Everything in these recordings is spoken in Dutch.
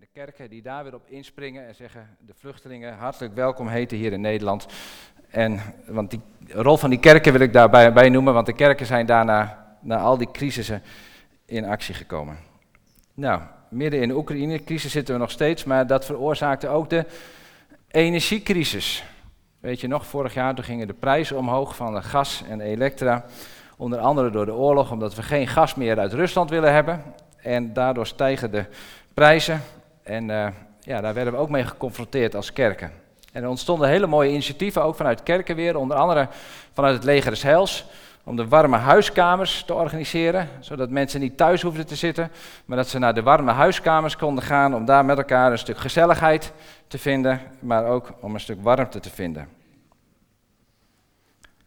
De kerken die daar weer op inspringen en zeggen, de vluchtelingen hartelijk welkom heten hier in Nederland. En, want die rol van die kerken wil ik daarbij bij noemen, want de kerken zijn daarna, na al die crisissen, in actie gekomen. Nou, midden in de Oekraïne-crisis zitten we nog steeds, maar dat veroorzaakte ook de energiecrisis. Weet je nog, vorig jaar toen gingen de prijzen omhoog van gas en elektra. Onder andere door de oorlog, omdat we geen gas meer uit Rusland willen hebben. En daardoor stijgen de prijzen. En uh, ja, daar werden we ook mee geconfronteerd als kerken. En er ontstonden hele mooie initiatieven, ook vanuit kerken weer. Onder andere vanuit het Leger des Heils om de warme huiskamers te organiseren, zodat mensen niet thuis hoefden te zitten, maar dat ze naar de warme huiskamers konden gaan om daar met elkaar een stuk gezelligheid te vinden, maar ook om een stuk warmte te vinden.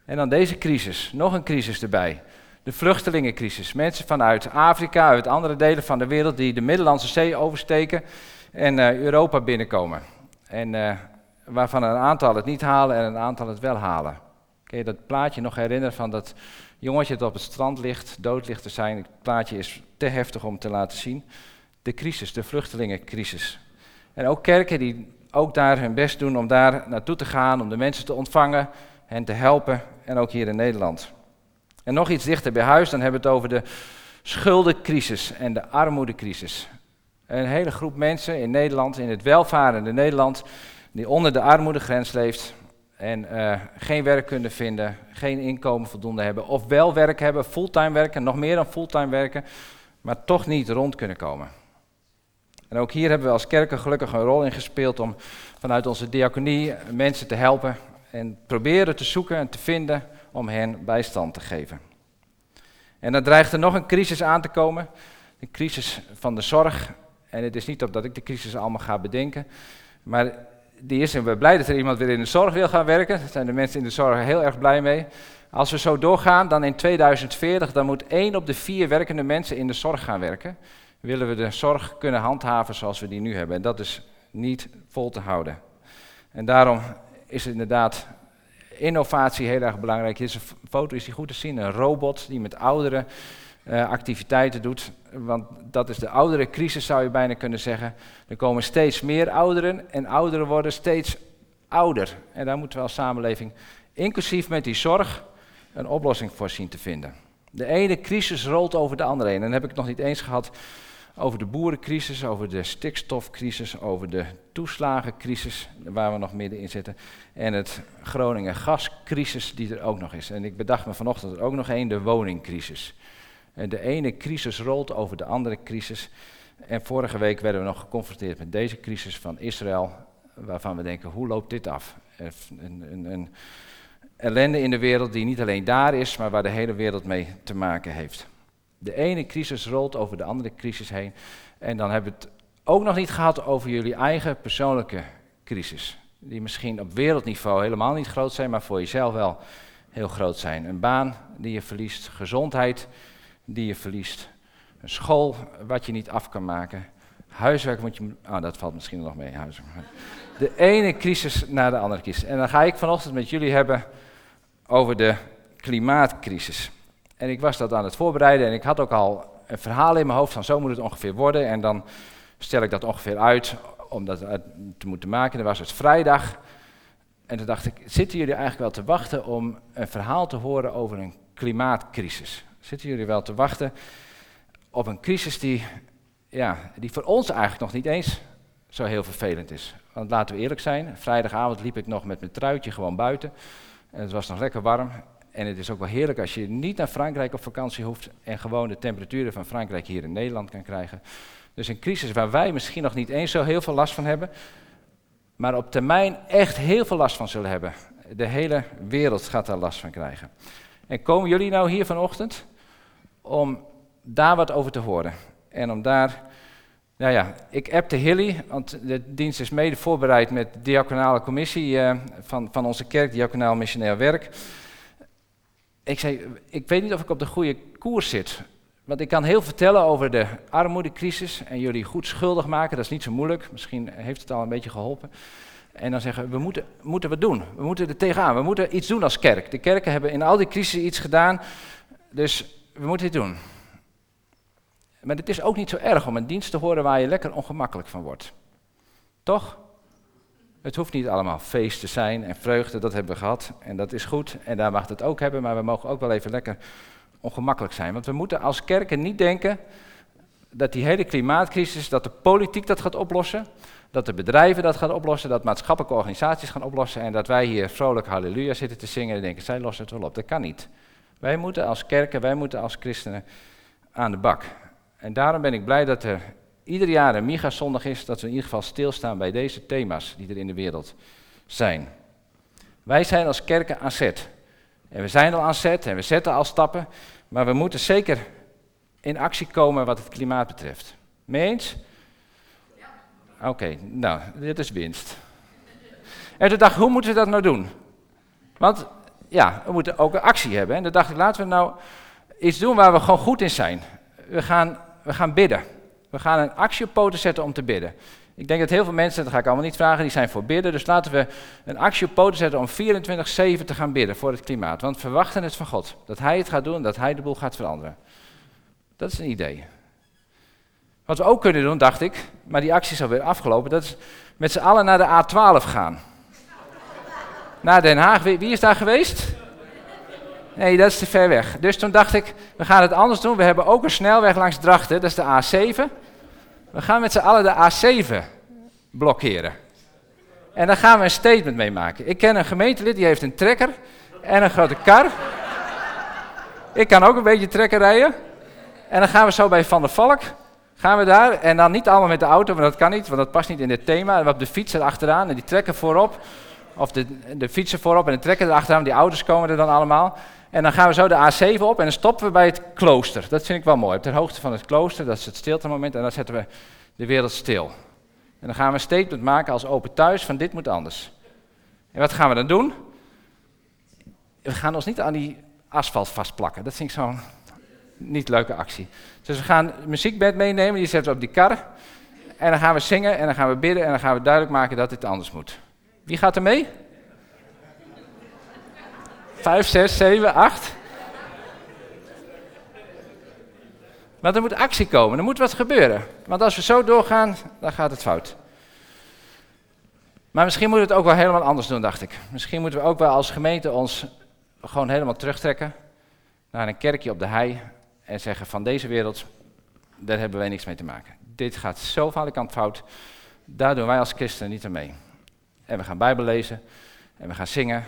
En dan deze crisis, nog een crisis erbij. De vluchtelingencrisis. Mensen vanuit Afrika, uit andere delen van de wereld die de Middellandse Zee oversteken en uh, Europa binnenkomen. En uh, waarvan een aantal het niet halen en een aantal het wel halen. Kun je dat plaatje nog herinneren van dat jongetje dat op het strand ligt, dood ligt te zijn? Het plaatje is te heftig om te laten zien. De crisis, de vluchtelingencrisis. En ook kerken die ook daar hun best doen om daar naartoe te gaan, om de mensen te ontvangen, hen te helpen. En ook hier in Nederland. En nog iets dichter bij huis, dan hebben we het over de schuldencrisis en de armoedecrisis. Een hele groep mensen in Nederland, in het welvarende Nederland, die onder de armoedegrens leeft en uh, geen werk kunnen vinden, geen inkomen voldoende hebben, of wel werk hebben, fulltime werken, nog meer dan fulltime werken, maar toch niet rond kunnen komen. En ook hier hebben we als kerken gelukkig een rol in gespeeld om vanuit onze diaconie mensen te helpen en proberen te zoeken en te vinden om hen bijstand te geven. En dan dreigt er nog een crisis aan te komen, een crisis van de zorg. En het is niet op dat ik de crisis allemaal ga bedenken, maar die is en we blij dat er iemand weer in de zorg wil gaan werken. Daar zijn de mensen in de zorg heel erg blij mee. Als we zo doorgaan, dan in 2040, dan moet één op de vier werkende mensen in de zorg gaan werken. Willen we de zorg kunnen handhaven zoals we die nu hebben. En dat is niet vol te houden. En daarom is inderdaad innovatie heel erg belangrijk. Deze foto is die goed te zien. Een robot die met ouderen uh, activiteiten doet. Want dat is de oudere crisis, zou je bijna kunnen zeggen. Er komen steeds meer ouderen en ouderen worden steeds ouder. En daar moeten we als samenleving, inclusief met die zorg, een oplossing voor zien te vinden. De ene crisis rolt over de andere heen. En dan heb ik nog niet eens gehad over de boerencrisis, over de stikstofcrisis, over de toeslagencrisis, waar we nog middenin zitten. En het Groningen gascrisis die er ook nog is. En ik bedacht me vanochtend er ook nog één, de woningcrisis. En de ene crisis rolt over de andere crisis. En vorige week werden we nog geconfronteerd met deze crisis van Israël, waarvan we denken, hoe loopt dit af? Een, een, een ellende in de wereld die niet alleen daar is, maar waar de hele wereld mee te maken heeft. De ene crisis rolt over de andere crisis heen. En dan hebben we het ook nog niet gehad over jullie eigen persoonlijke crisis. Die misschien op wereldniveau helemaal niet groot zijn, maar voor jezelf wel heel groot zijn. Een baan die je verliest, gezondheid die je verliest. Een school wat je niet af kan maken. Huiswerk moet je. Oh, dat valt misschien nog mee. Huiswerk. De ene crisis na de andere crisis. En dan ga ik vanochtend met jullie hebben over de klimaatcrisis. En ik was dat aan het voorbereiden en ik had ook al een verhaal in mijn hoofd van zo moet het ongeveer worden. En dan stel ik dat ongeveer uit om dat te moeten maken. Dan was het vrijdag. En toen dacht ik, zitten jullie eigenlijk wel te wachten om een verhaal te horen over een klimaatcrisis? Zitten jullie wel te wachten op een crisis die, ja, die voor ons eigenlijk nog niet eens zo heel vervelend is? Want laten we eerlijk zijn, vrijdagavond liep ik nog met mijn truitje gewoon buiten. En het was nog lekker warm. En het is ook wel heerlijk als je niet naar Frankrijk op vakantie hoeft en gewoon de temperaturen van Frankrijk hier in Nederland kan krijgen. Dus een crisis waar wij misschien nog niet eens zo heel veel last van hebben, maar op termijn echt heel veel last van zullen hebben. De hele wereld gaat daar last van krijgen. En komen jullie nou hier vanochtend om daar wat over te horen. En om daar, nou ja, ik appte Hilly, want de dienst is mede voorbereid met de diaconale commissie uh, van, van onze kerk, diaconaal missionair werk. Ik zei, ik weet niet of ik op de goede koers zit. Want ik kan heel vertellen over de armoedecrisis en jullie goed schuldig maken, dat is niet zo moeilijk. Misschien heeft het al een beetje geholpen. En dan zeggen we, moeten, moeten we doen. We moeten er tegenaan. We moeten iets doen als kerk. De kerken hebben in al die crisis iets gedaan. Dus we moeten dit doen. Maar het is ook niet zo erg om een dienst te horen waar je lekker ongemakkelijk van wordt. Toch? Het hoeft niet allemaal feest te zijn en vreugde, dat hebben we gehad. En dat is goed en daar mag het ook hebben, maar we mogen ook wel even lekker ongemakkelijk zijn. Want we moeten als kerken niet denken dat die hele klimaatcrisis, dat de politiek dat gaat oplossen, dat de bedrijven dat gaan oplossen, dat maatschappelijke organisaties gaan oplossen en dat wij hier vrolijk halleluja zitten te zingen en denken, zij lossen het wel op. Dat kan niet. Wij moeten als kerken, wij moeten als christenen aan de bak. En daarom ben ik blij dat er ieder jaar een Miga-zondag is, dat we in ieder geval stilstaan bij deze thema's die er in de wereld zijn. Wij zijn als kerken aan zet. En we zijn al aan zet en we zetten al stappen, maar we moeten zeker in actie komen wat het klimaat betreft. Mee eens? Oké, nou, dit is winst. En toen dacht ik, hoe moeten we dat nou doen? Want ja, we moeten ook een actie hebben. En toen dacht ik, laten we nou iets doen waar we gewoon goed in zijn. We gaan, we gaan bidden. We gaan een actie op poten zetten om te bidden. Ik denk dat heel veel mensen, dat ga ik allemaal niet vragen, die zijn voor bidden. Dus laten we een actie op poten zetten om 24-7 te gaan bidden voor het klimaat. Want we verwachten het van God. Dat Hij het gaat doen, dat Hij de boel gaat veranderen. Dat is een idee. Wat we ook kunnen doen, dacht ik, maar die actie is alweer afgelopen, dat is met z'n allen naar de A12 gaan. naar Den Haag. Wie is daar geweest? Nee, dat is te ver weg. Dus toen dacht ik, we gaan het anders doen. We hebben ook een snelweg langs Drachten, dat is de A7. We gaan met z'n allen de A7 blokkeren. En daar gaan we een statement mee maken. Ik ken een gemeentelid, die heeft een trekker en een grote kar. Ik kan ook een beetje trekker rijden. En dan gaan we zo bij Van der Valk, gaan we daar. En dan niet allemaal met de auto, want dat kan niet, want dat past niet in dit thema. We op de fiets erachteraan en die trekker voorop. Of de, de fietsen voorop en de trekker erachteraan, die auto's komen er dan allemaal. En dan gaan we zo de A7 op en dan stoppen we bij het klooster. Dat vind ik wel mooi. Op de hoogte van het klooster, dat is het stilte moment. En dan zetten we de wereld stil. En dan gaan we een statement maken als open thuis van dit moet anders. En wat gaan we dan doen? We gaan ons niet aan die asfalt vastplakken. Dat vind ik zo'n niet leuke actie. Dus we gaan een muziekbed meenemen, die zetten we op die kar. En dan gaan we zingen en dan gaan we bidden en dan gaan we duidelijk maken dat dit anders moet. Wie gaat er mee? Vijf, zes, zeven, acht. Maar er moet actie komen, er moet wat gebeuren. Want als we zo doorgaan, dan gaat het fout. Maar misschien moeten we het ook wel helemaal anders doen, dacht ik. Misschien moeten we ook wel als gemeente ons gewoon helemaal terugtrekken naar een kerkje op de hei en zeggen van deze wereld, daar hebben wij niks mee te maken. Dit gaat zo kant fout, daar doen wij als christenen niet aan mee. En we gaan Bijbel lezen en we gaan zingen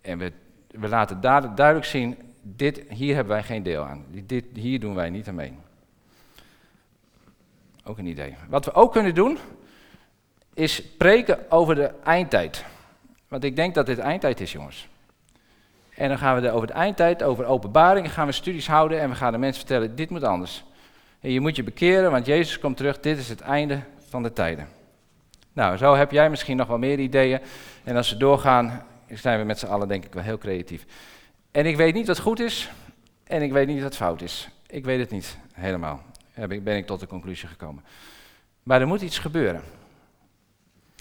en we, we laten duidelijk zien, dit, hier hebben wij geen deel aan. Dit, hier doen wij niet aan mee. Ook een idee. Wat we ook kunnen doen, is preken over de eindtijd. Want ik denk dat dit eindtijd is, jongens. En dan gaan we over de eindtijd, over openbaringen, gaan we studies houden en we gaan de mensen vertellen, dit moet anders. En je moet je bekeren, want Jezus komt terug, dit is het einde van de tijden. Nou, zo heb jij misschien nog wel meer ideeën. En als we doorgaan, zijn we met z'n allen denk ik wel heel creatief. En ik weet niet wat goed is en ik weet niet wat fout is. Ik weet het niet helemaal. Ben ik tot de conclusie gekomen. Maar er moet iets gebeuren.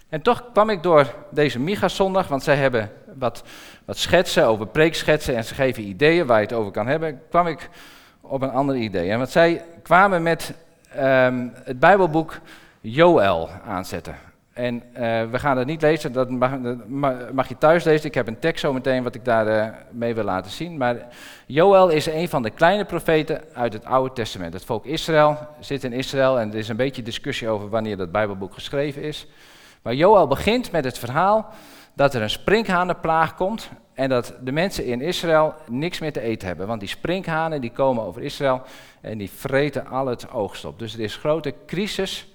En toch kwam ik door deze Miga-zondag, want zij hebben wat, wat schetsen over preekschetsen en ze geven ideeën waar je het over kan hebben, kwam ik op een ander idee. En want zij kwamen met um, het Bijbelboek Joël aanzetten. En uh, we gaan het niet lezen, dat mag, dat mag, je thuis lezen. Ik heb een tekst zometeen wat ik daar uh, mee wil laten zien. Maar Joël is een van de kleine profeten uit het Oude Testament. Het volk Israël zit in Israël en er is een beetje discussie over wanneer dat Bijbelboek geschreven is. Maar Joël begint met het verhaal dat er een sprinkhanenplaag komt en dat de mensen in Israël niks meer te eten hebben. Want die sprinkhanen die komen over Israël en die vreten al het oogst op. Dus er is grote crisis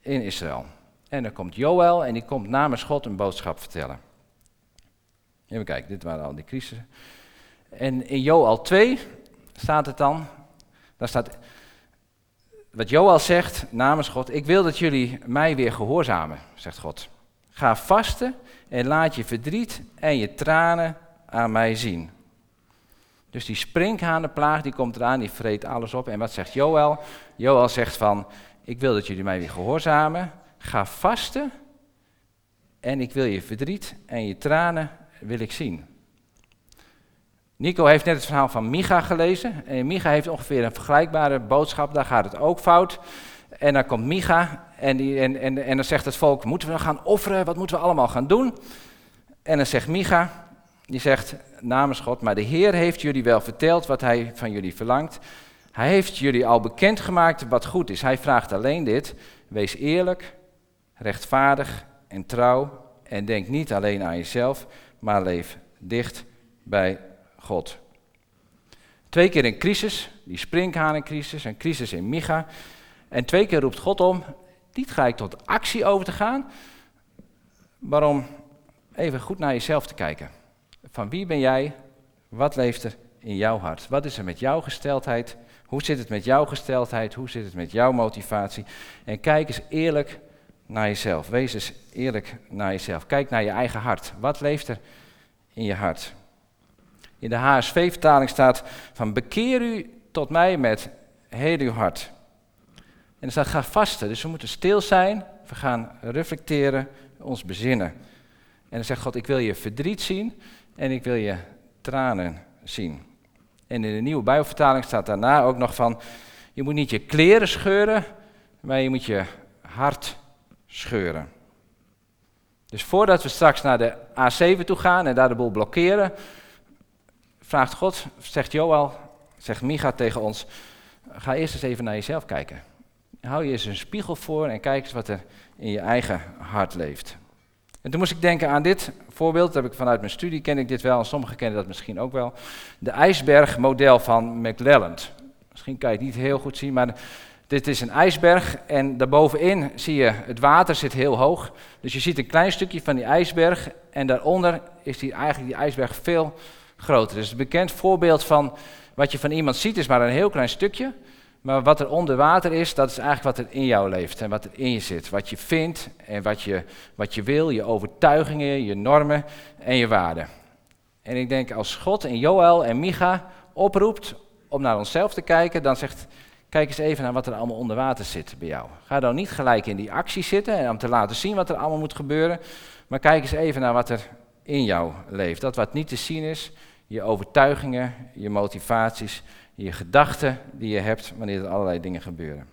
in Israël. En dan komt Joël en die komt namens God een boodschap vertellen. Even kijken, dit waren al die crisissen. En in Joël 2 staat het dan, daar staat wat Joël zegt namens God, ik wil dat jullie mij weer gehoorzamen, zegt God. Ga vasten en laat je verdriet en je tranen aan mij zien. Dus die sprinkhanenplaag die komt eraan, die vreet alles op. En wat zegt Joël? Joël zegt van, ik wil dat jullie mij weer gehoorzamen. Ga vasten en ik wil je verdriet en je tranen wil ik zien. Nico heeft net het verhaal van Micha gelezen. En Micha heeft ongeveer een vergelijkbare boodschap. Daar gaat het ook fout. En dan komt Micha en, die, en, en, en dan zegt het volk, moeten we gaan offeren? Wat moeten we allemaal gaan doen? En dan zegt Micha, die zegt namens God, maar de Heer heeft jullie wel verteld wat hij van jullie verlangt. Hij heeft jullie al bekendgemaakt wat goed is. Hij vraagt alleen dit, wees eerlijk, rechtvaardig en trouw en denk niet alleen aan jezelf, maar leef dicht bij God. Twee keer een crisis, die sprinkhanencrisis, een crisis in Micha. En twee keer roept God om niet gelijk tot actie over te gaan. Waarom? Even goed naar jezelf te kijken. Van wie ben jij? Wat leeft er in jouw hart? Wat is er met jouw gesteldheid? Hoe zit het met jouw gesteldheid? Hoe zit het met jouw motivatie? En kijk eens eerlijk naar jezelf. Wees eens eerlijk naar jezelf. Kijk naar je eigen hart. Wat leeft er in je hart? In de HSV-vertaling staat van bekeer u tot mij met heel uw hart. En er staat ga vasten, dus we moeten stil zijn, we gaan reflecteren, ons bezinnen. En dan zegt God, ik wil je verdriet zien en ik wil je tranen zien. En in de nieuwe Bijbelvertaling staat daarna ook nog van, je moet niet je kleren scheuren, maar je moet je hart scheuren. Dus voordat we straks naar de A7 toe gaan en daar de boel blokkeren, vraagt God, zegt Joel, zegt Micha tegen ons, ga eerst eens even naar jezelf kijken. Hou je eens een spiegel voor en kijk eens wat er in je eigen hart leeft. En toen moest ik denken aan dit voorbeeld, dat heb ik vanuit mijn studie, ken ik dit wel, en sommigen kennen dat misschien ook wel. De ijsbergmodel van McLelland. Misschien kan je het niet heel goed zien, maar dit is een ijsberg en daarbovenin zie je het water zit heel hoog. Dus je ziet een klein stukje van die ijsberg en daaronder is die, eigenlijk die ijsberg veel groter. Dus een bekend voorbeeld van wat je van iemand ziet is maar een heel klein stukje. Maar wat er onder water is, dat is eigenlijk wat er in jou leeft en wat er in je zit. Wat je vindt en wat je, wat je wil, je overtuigingen, je normen en je waarden. En ik denk als God en Joël en Micha oproept om naar onszelf te kijken, dan zegt, kijk eens even naar wat er allemaal onder water zit bij jou. Ga dan niet gelijk in die actie zitten en om te laten zien wat er allemaal moet gebeuren, maar kijk eens even naar wat er in jou leeft. Dat wat niet te zien is, je overtuigingen, je motivaties, je gedachten die je hebt wanneer er allerlei dingen gebeuren.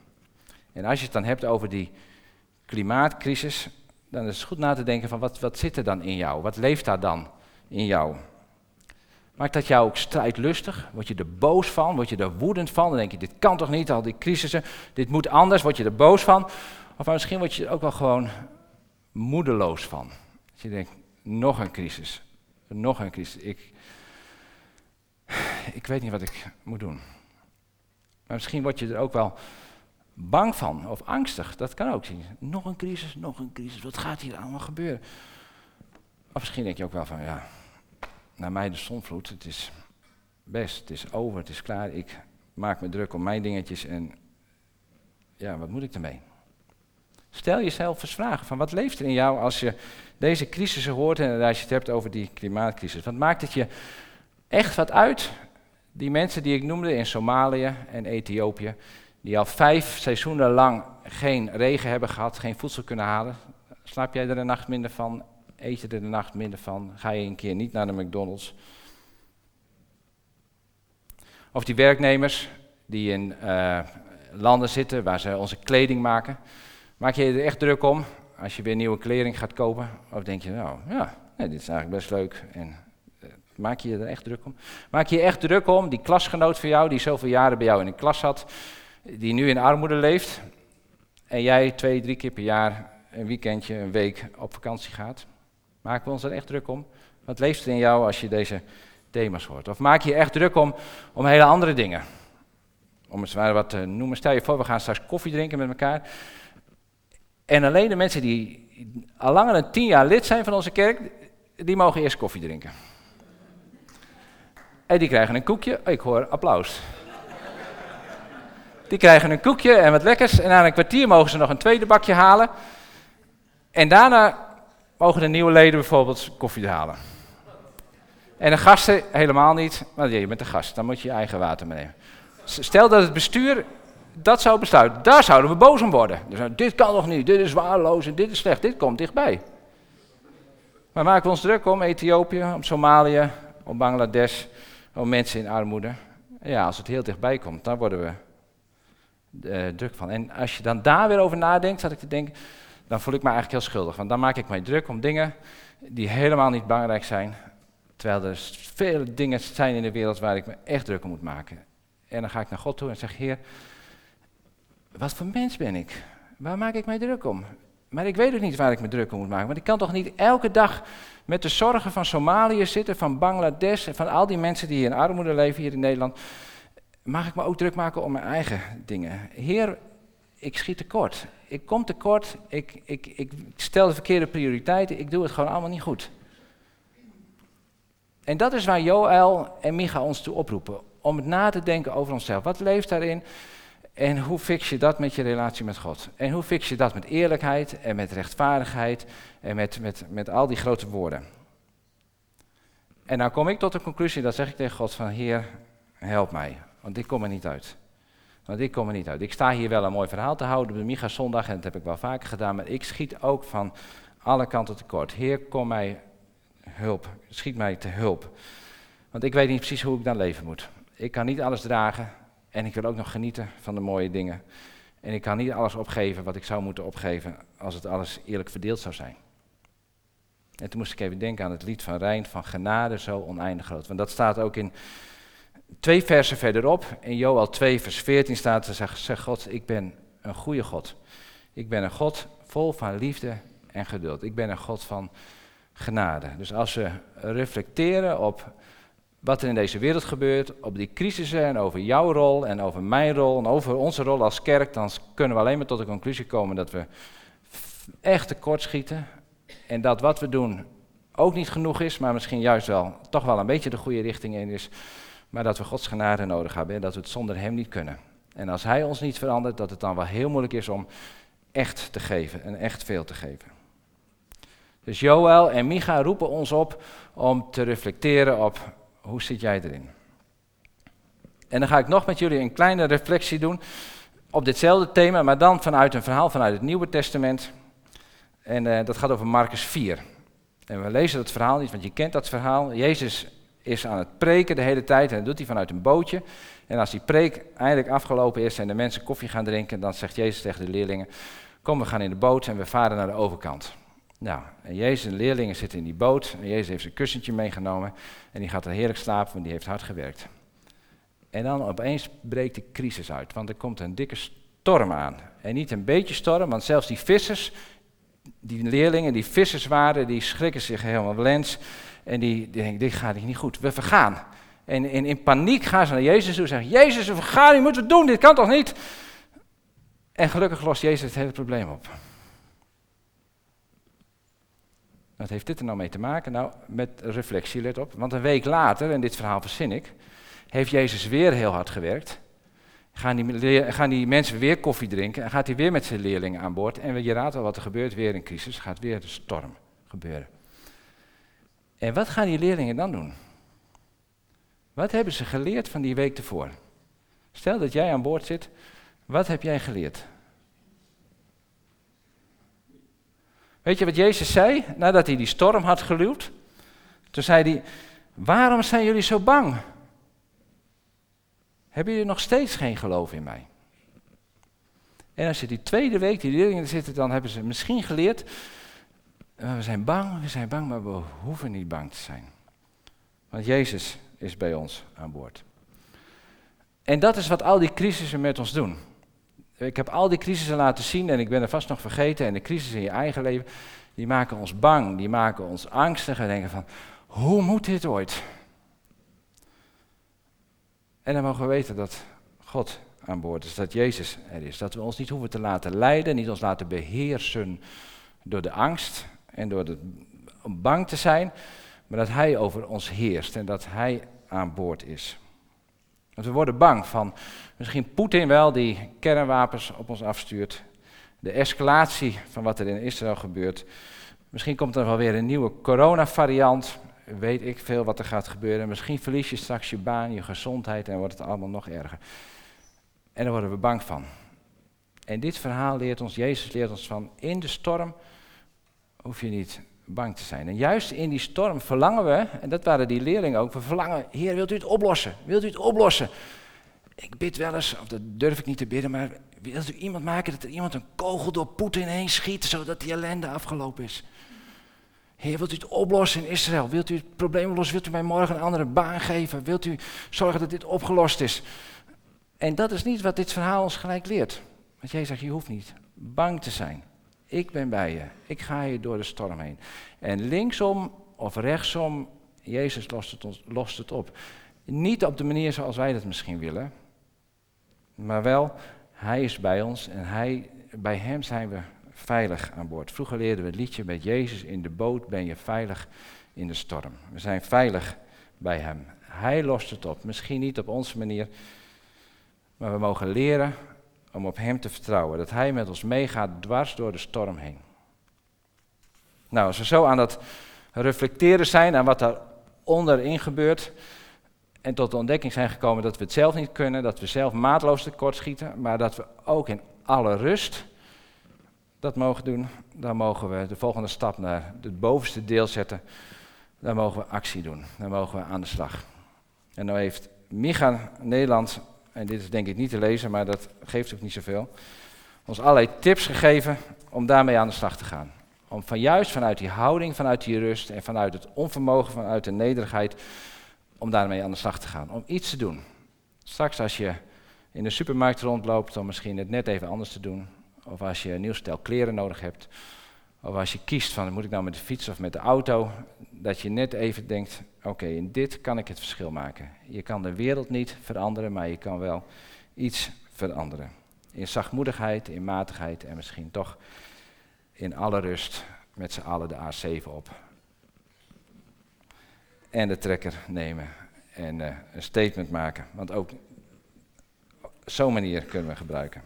En als je het dan hebt over die klimaatcrisis, dan is het goed na te denken van wat, wat zit er dan in jou? Wat leeft daar dan in jou? Maakt dat jou ook strijdlustig? Word je er boos van? Word je er woedend van? Dan denk je, dit kan toch niet, al die crisissen, dit moet anders. Word je er boos van? Of misschien word je er ook wel gewoon moedeloos van. Dat je denkt, nog een crisis, nog een crisis. Ik, ik weet niet wat ik moet doen. Maar misschien word je er ook wel bang van of angstig. Dat kan ook. Nog een crisis, nog een crisis. Wat gaat hier allemaal gebeuren? Of misschien denk je ook wel van, ja, naar mij de zonvloed. Het is best, het is over, het is klaar. Ik maak me druk om mijn dingetjes en ja, wat moet ik ermee? Stel jezelf eens vragen van wat leeft er in jou als je deze crisissen hoort en als je het hebt over die klimaatcrisis. Wat maakt het je echt wat uit. Die mensen die ik noemde in Somalië en Ethiopië, die al vijf seizoenen lang geen regen hebben gehad, geen voedsel kunnen halen. Slaap jij er een nacht minder van? Eet je er een nacht minder van? Ga je een keer niet naar de McDonald's? Of die werknemers die in uh, landen zitten waar ze onze kleding maken. Maak je er echt druk om als je weer nieuwe kleding gaat kopen? Of denk je, nou ja, nee, dit is eigenlijk best leuk en Maak je er echt druk om? Maak je echt druk om, die klasgenoot van jou, die zoveel jaren bij jou in de klas zat, die nu in armoede leeft, en jij twee, drie keer per jaar een weekendje, een week op vakantie gaat? Maken we ons er echt druk om? Wat leeft er in jou als je deze thema's hoort? Of maak je echt druk om, om hele andere dingen? Om het maar wat te noemen. Stel je voor, we gaan straks koffie drinken met elkaar. En alleen de mensen die al langer dan tien jaar lid zijn van onze kerk, die mogen eerst koffie drinken. En die krijgen een koekje. Ik hoor applaus. Die krijgen een koekje en wat lekkers. En na een kwartier mogen ze nog een tweede bakje halen. En daarna mogen de nieuwe leden bijvoorbeeld koffie halen. En de gasten helemaal niet. Maar je bent de gast, dan moet je je eigen water meenemen. Stel dat het bestuur dat zou besluiten. Daar zouden we boos om worden. Dus dit kan toch niet, dit is waardeloos en dit is slecht, dit komt dichtbij. Maar maken we ons druk om Ethiopië, om Somalië, om Bangladesh, om mensen in armoede. Ja, als het heel dichtbij komt, dan worden we uh, druk van. En als je dan daar weer over nadenkt, zat ik te denken, dan voel ik me eigenlijk heel schuldig. Want dan maak ik mij druk om dingen die helemaal niet belangrijk zijn. Terwijl er vele dingen zijn in de wereld waar ik me echt druk om moet maken. En dan ga ik naar God toe en zeg, Heer, wat voor mens ben ik? Waar maak ik mij druk om? Maar ik weet ook niet waar ik me druk om moet maken. Want ik kan toch niet elke dag met de zorgen van Somalië zitten, van Bangladesh en van al die mensen die in armoede leven hier in Nederland. Mag ik me ook druk maken om mijn eigen dingen? Heer, ik schiet tekort. Ik kom tekort. Ik, ik, ik stel de verkeerde prioriteiten. Ik doe het gewoon allemaal niet goed. En dat is waar Joël en Micha ons toe oproepen. Om na te denken over onszelf. Wat leeft daarin? En hoe fix je dat met je relatie met God? En hoe fix je dat met eerlijkheid en met rechtvaardigheid en met, met, met al die grote woorden? En dan kom ik tot de conclusie, dat zeg ik tegen God van Heer, help mij, want ik kom er niet uit. Want ik kom er niet uit. Ik sta hier wel een mooi verhaal te houden op de Micha zondag en dat heb ik wel vaker gedaan, maar ik schiet ook van alle kanten tekort. Heer, kom mij hulp, schiet mij te hulp. Want ik weet niet precies hoe ik dan leven moet. Ik kan niet alles dragen, en ik wil ook nog genieten van de mooie dingen. En ik kan niet alles opgeven wat ik zou moeten opgeven als het alles eerlijk verdeeld zou zijn. En toen moest ik even denken aan het lied van Rijn van genade zo oneindig groot. Want dat staat ook in twee versen verderop. In Joel 2 vers 14 staat, zegt, zegt God, ik ben een goede God. Ik ben een God vol van liefde en geduld. Ik ben een God van genade. Dus als we reflecteren op wat er in deze wereld gebeurt, op die crisissen en over jouw rol en over mijn rol en over onze rol als kerk, dan kunnen we alleen maar tot de conclusie komen dat we echt tekortschieten en dat wat we doen ook niet genoeg is, maar misschien juist wel toch wel een beetje de goede richting in is, maar dat we Gods genade nodig hebben en dat we het zonder Hem niet kunnen. En als Hij ons niet verandert, dat het dan wel heel moeilijk is om echt te geven en echt veel te geven. Dus Joël en Micha roepen ons op om te reflecteren op hoe zit jij erin? En dan ga ik nog met jullie een kleine reflectie doen op ditzelfde thema, maar dan vanuit een verhaal vanuit het Nieuwe Testament. En uh, dat gaat over Marcus 4. En we lezen dat verhaal niet, want je kent dat verhaal. Jezus is aan het preken de hele tijd en dat doet hij vanuit een bootje. En als die preek eindelijk afgelopen is en de mensen koffie gaan drinken, dan zegt Jezus tegen de leerlingen: Kom, we gaan in de boot en we varen naar de overkant. Nou, en Jezus en de leerlingen zitten in die boot. En Jezus heeft zijn kussentje meegenomen. En die gaat er heerlijk slapen, want die heeft hard gewerkt. En dan opeens breekt de crisis uit, want er komt een dikke storm aan. En niet een beetje storm, want zelfs die vissers, die leerlingen die vissers waren, die schrikken zich helemaal lens. En die, die dit gaat niet goed, we vergaan. En in, in paniek gaan ze naar Jezus toe en zeggen, Jezus, we vergaan, je moet het doen, dit kan toch niet? En gelukkig lost Jezus het hele probleem op. Wat heeft dit er nou mee te maken? Nou, met reflectie, let op. Want een week later, en dit verhaal verzin ik, heeft Jezus weer heel hard gewerkt. Gaan die, gaan die mensen weer koffie drinken en gaat hij weer met zijn leerlingen aan boord. En je raadt al wat er gebeurt, weer een crisis, gaat weer de storm gebeuren. En wat gaan die leerlingen dan doen? Wat hebben ze geleerd van die week ervoor? Stel dat jij aan boord zit, wat heb jij geleerd? Weet je wat Jezus zei nadat hij die storm had geluwd? Toen zei hij, waarom zijn jullie zo bang? Hebben jullie nog steeds geen geloof in mij? En als je die tweede week, die leerlingen zitten, dan hebben ze misschien geleerd, we zijn bang, we zijn bang, maar we hoeven niet bang te zijn. Want Jezus is bij ons aan boord. En dat is wat al die crisissen met ons doen. Ik heb al die crisissen laten zien en ik ben er vast nog vergeten. En de crisis in je eigen leven, die maken ons bang, die maken ons angstig en denken van, hoe moet dit ooit? En dan mogen we weten dat God aan boord is, dat Jezus er is. Dat we ons niet hoeven te laten leiden, niet ons laten beheersen door de angst en door de, bang te zijn, maar dat Hij over ons heerst en dat Hij aan boord is. Want we worden bang van misschien Poetin wel, die kernwapens op ons afstuurt. De escalatie van wat er in Israël gebeurt. Misschien komt er wel weer een nieuwe coronavariant. Weet ik veel wat er gaat gebeuren. Misschien verlies je straks je baan, je gezondheid en wordt het allemaal nog erger. En daar worden we bang van. En dit verhaal leert ons, Jezus leert ons van, in de storm hoef je niet bang te zijn. En juist in die storm verlangen we, en dat waren die leerlingen ook, we verlangen, Heer, wilt u het oplossen? Wilt u het oplossen? Ik bid wel eens, of dat durf ik niet te bidden, maar wilt u iemand maken dat er iemand een kogel door Poetin heen schiet, zodat die ellende afgelopen is? Heer, wilt u het oplossen in Israël? Wilt u het probleem oplossen? Wilt u mij morgen een andere baan geven? Wilt u zorgen dat dit opgelost is? En dat is niet wat dit verhaal ons gelijk leert. Want jij zegt, je hoeft niet bang te zijn. Ik ben bij je. Ik ga je door de storm heen. En linksom of rechtsom, Jezus lost het, ons, lost het op. Niet op de manier zoals wij dat misschien willen. Maar wel, Hij is bij ons en hij, bij Hem zijn we veilig aan boord. Vroeger leerden we het liedje met Jezus in de boot ben je veilig in de storm. We zijn veilig bij Hem. Hij lost het op. Misschien niet op onze manier, maar we mogen leren om op Hem te vertrouwen. Dat Hij met ons meegaat dwars door de storm heen. Nou, als we zo aan dat reflecteren zijn aan wat daar onderin gebeurt. En tot de ontdekking zijn gekomen dat we het zelf niet kunnen, dat we zelf maatloos tekort schieten, maar dat we ook in alle rust dat mogen doen. Dan mogen we de volgende stap naar het bovenste deel zetten. Dan mogen we actie doen. Dan mogen we aan de slag. En nou heeft Micha Nederland en dit is denk ik niet te lezen, maar dat geeft ook niet zoveel, ons allerlei tips gegeven om daarmee aan de slag te gaan. Om van juist vanuit die houding, vanuit die rust en vanuit het onvermogen, vanuit de nederigheid, om daarmee aan de slag te gaan. Om iets te doen. Straks als je in de supermarkt rondloopt, om misschien het net even anders te doen. Of als je een nieuw stel kleren nodig hebt. Of als je kiest van, moet ik nou met de fiets of met de auto? Dat je net even denkt, oké, in dit kan ik het verschil maken. Je kan de wereld niet veranderen, maar je kan wel iets veranderen. In zachtmoedigheid, in matigheid en misschien toch in alle rust met z'n allen de A7 op. En de trekker nemen en uh, een statement maken. Want ook zo'n manier kunnen we gebruiken.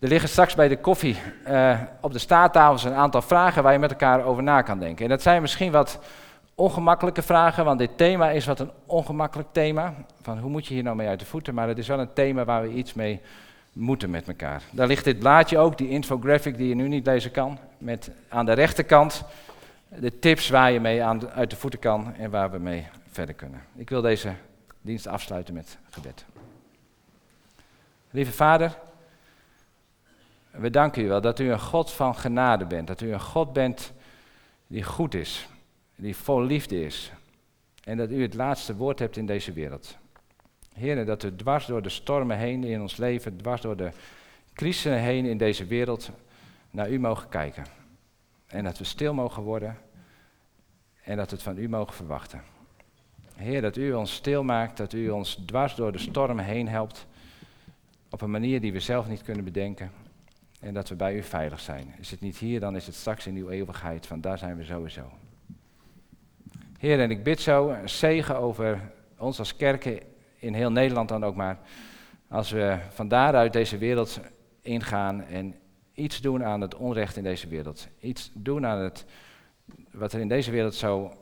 Er liggen straks bij de koffie uh, op de staattafels een aantal vragen waar je met elkaar over na kan denken. En dat zijn misschien wat ongemakkelijke vragen, want dit thema is wat een ongemakkelijk thema. Van hoe moet je hier nou mee uit de voeten? Maar het is wel een thema waar we iets mee moeten met elkaar. Daar ligt dit blaadje ook, die infographic die je nu niet lezen kan. Met aan de rechterkant de tips waar je mee aan uit de voeten kan en waar we mee verder kunnen. Ik wil deze dienst afsluiten met gebed. Lieve Vader, we danken u wel dat u een God van genade bent. Dat u een God bent die goed is, die vol liefde is. En dat u het laatste woord hebt in deze wereld. Heer, dat we dwars door de stormen heen in ons leven, dwars door de crisissen heen in deze wereld, naar u mogen kijken. En dat we stil mogen worden en dat we het van u mogen verwachten. Heer, dat u ons stil maakt, dat u ons dwars door de storm heen helpt. Op een manier die we zelf niet kunnen bedenken. En dat we bij u veilig zijn. Is het niet hier, dan is het straks in uw eeuwigheid. Van daar zijn we sowieso. Heer, en ik bid zo een zegen over ons als kerken in heel Nederland dan ook maar. Als we van daaruit deze wereld ingaan en iets doen aan het onrecht in deze wereld. Iets doen aan het, wat er in deze wereld zo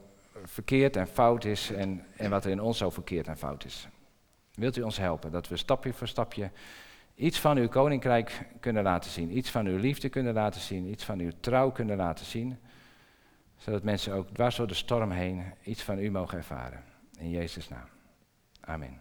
verkeerd en fout is en, en wat er in ons zo verkeerd en fout is. Wilt u ons helpen dat we stapje voor stapje iets van uw koninkrijk kunnen laten zien. Iets van uw liefde kunnen laten zien. Iets van uw trouw kunnen laten zien. Zodat mensen ook dwars door de storm heen iets van u mogen ervaren. In Jezus' naam. Amen.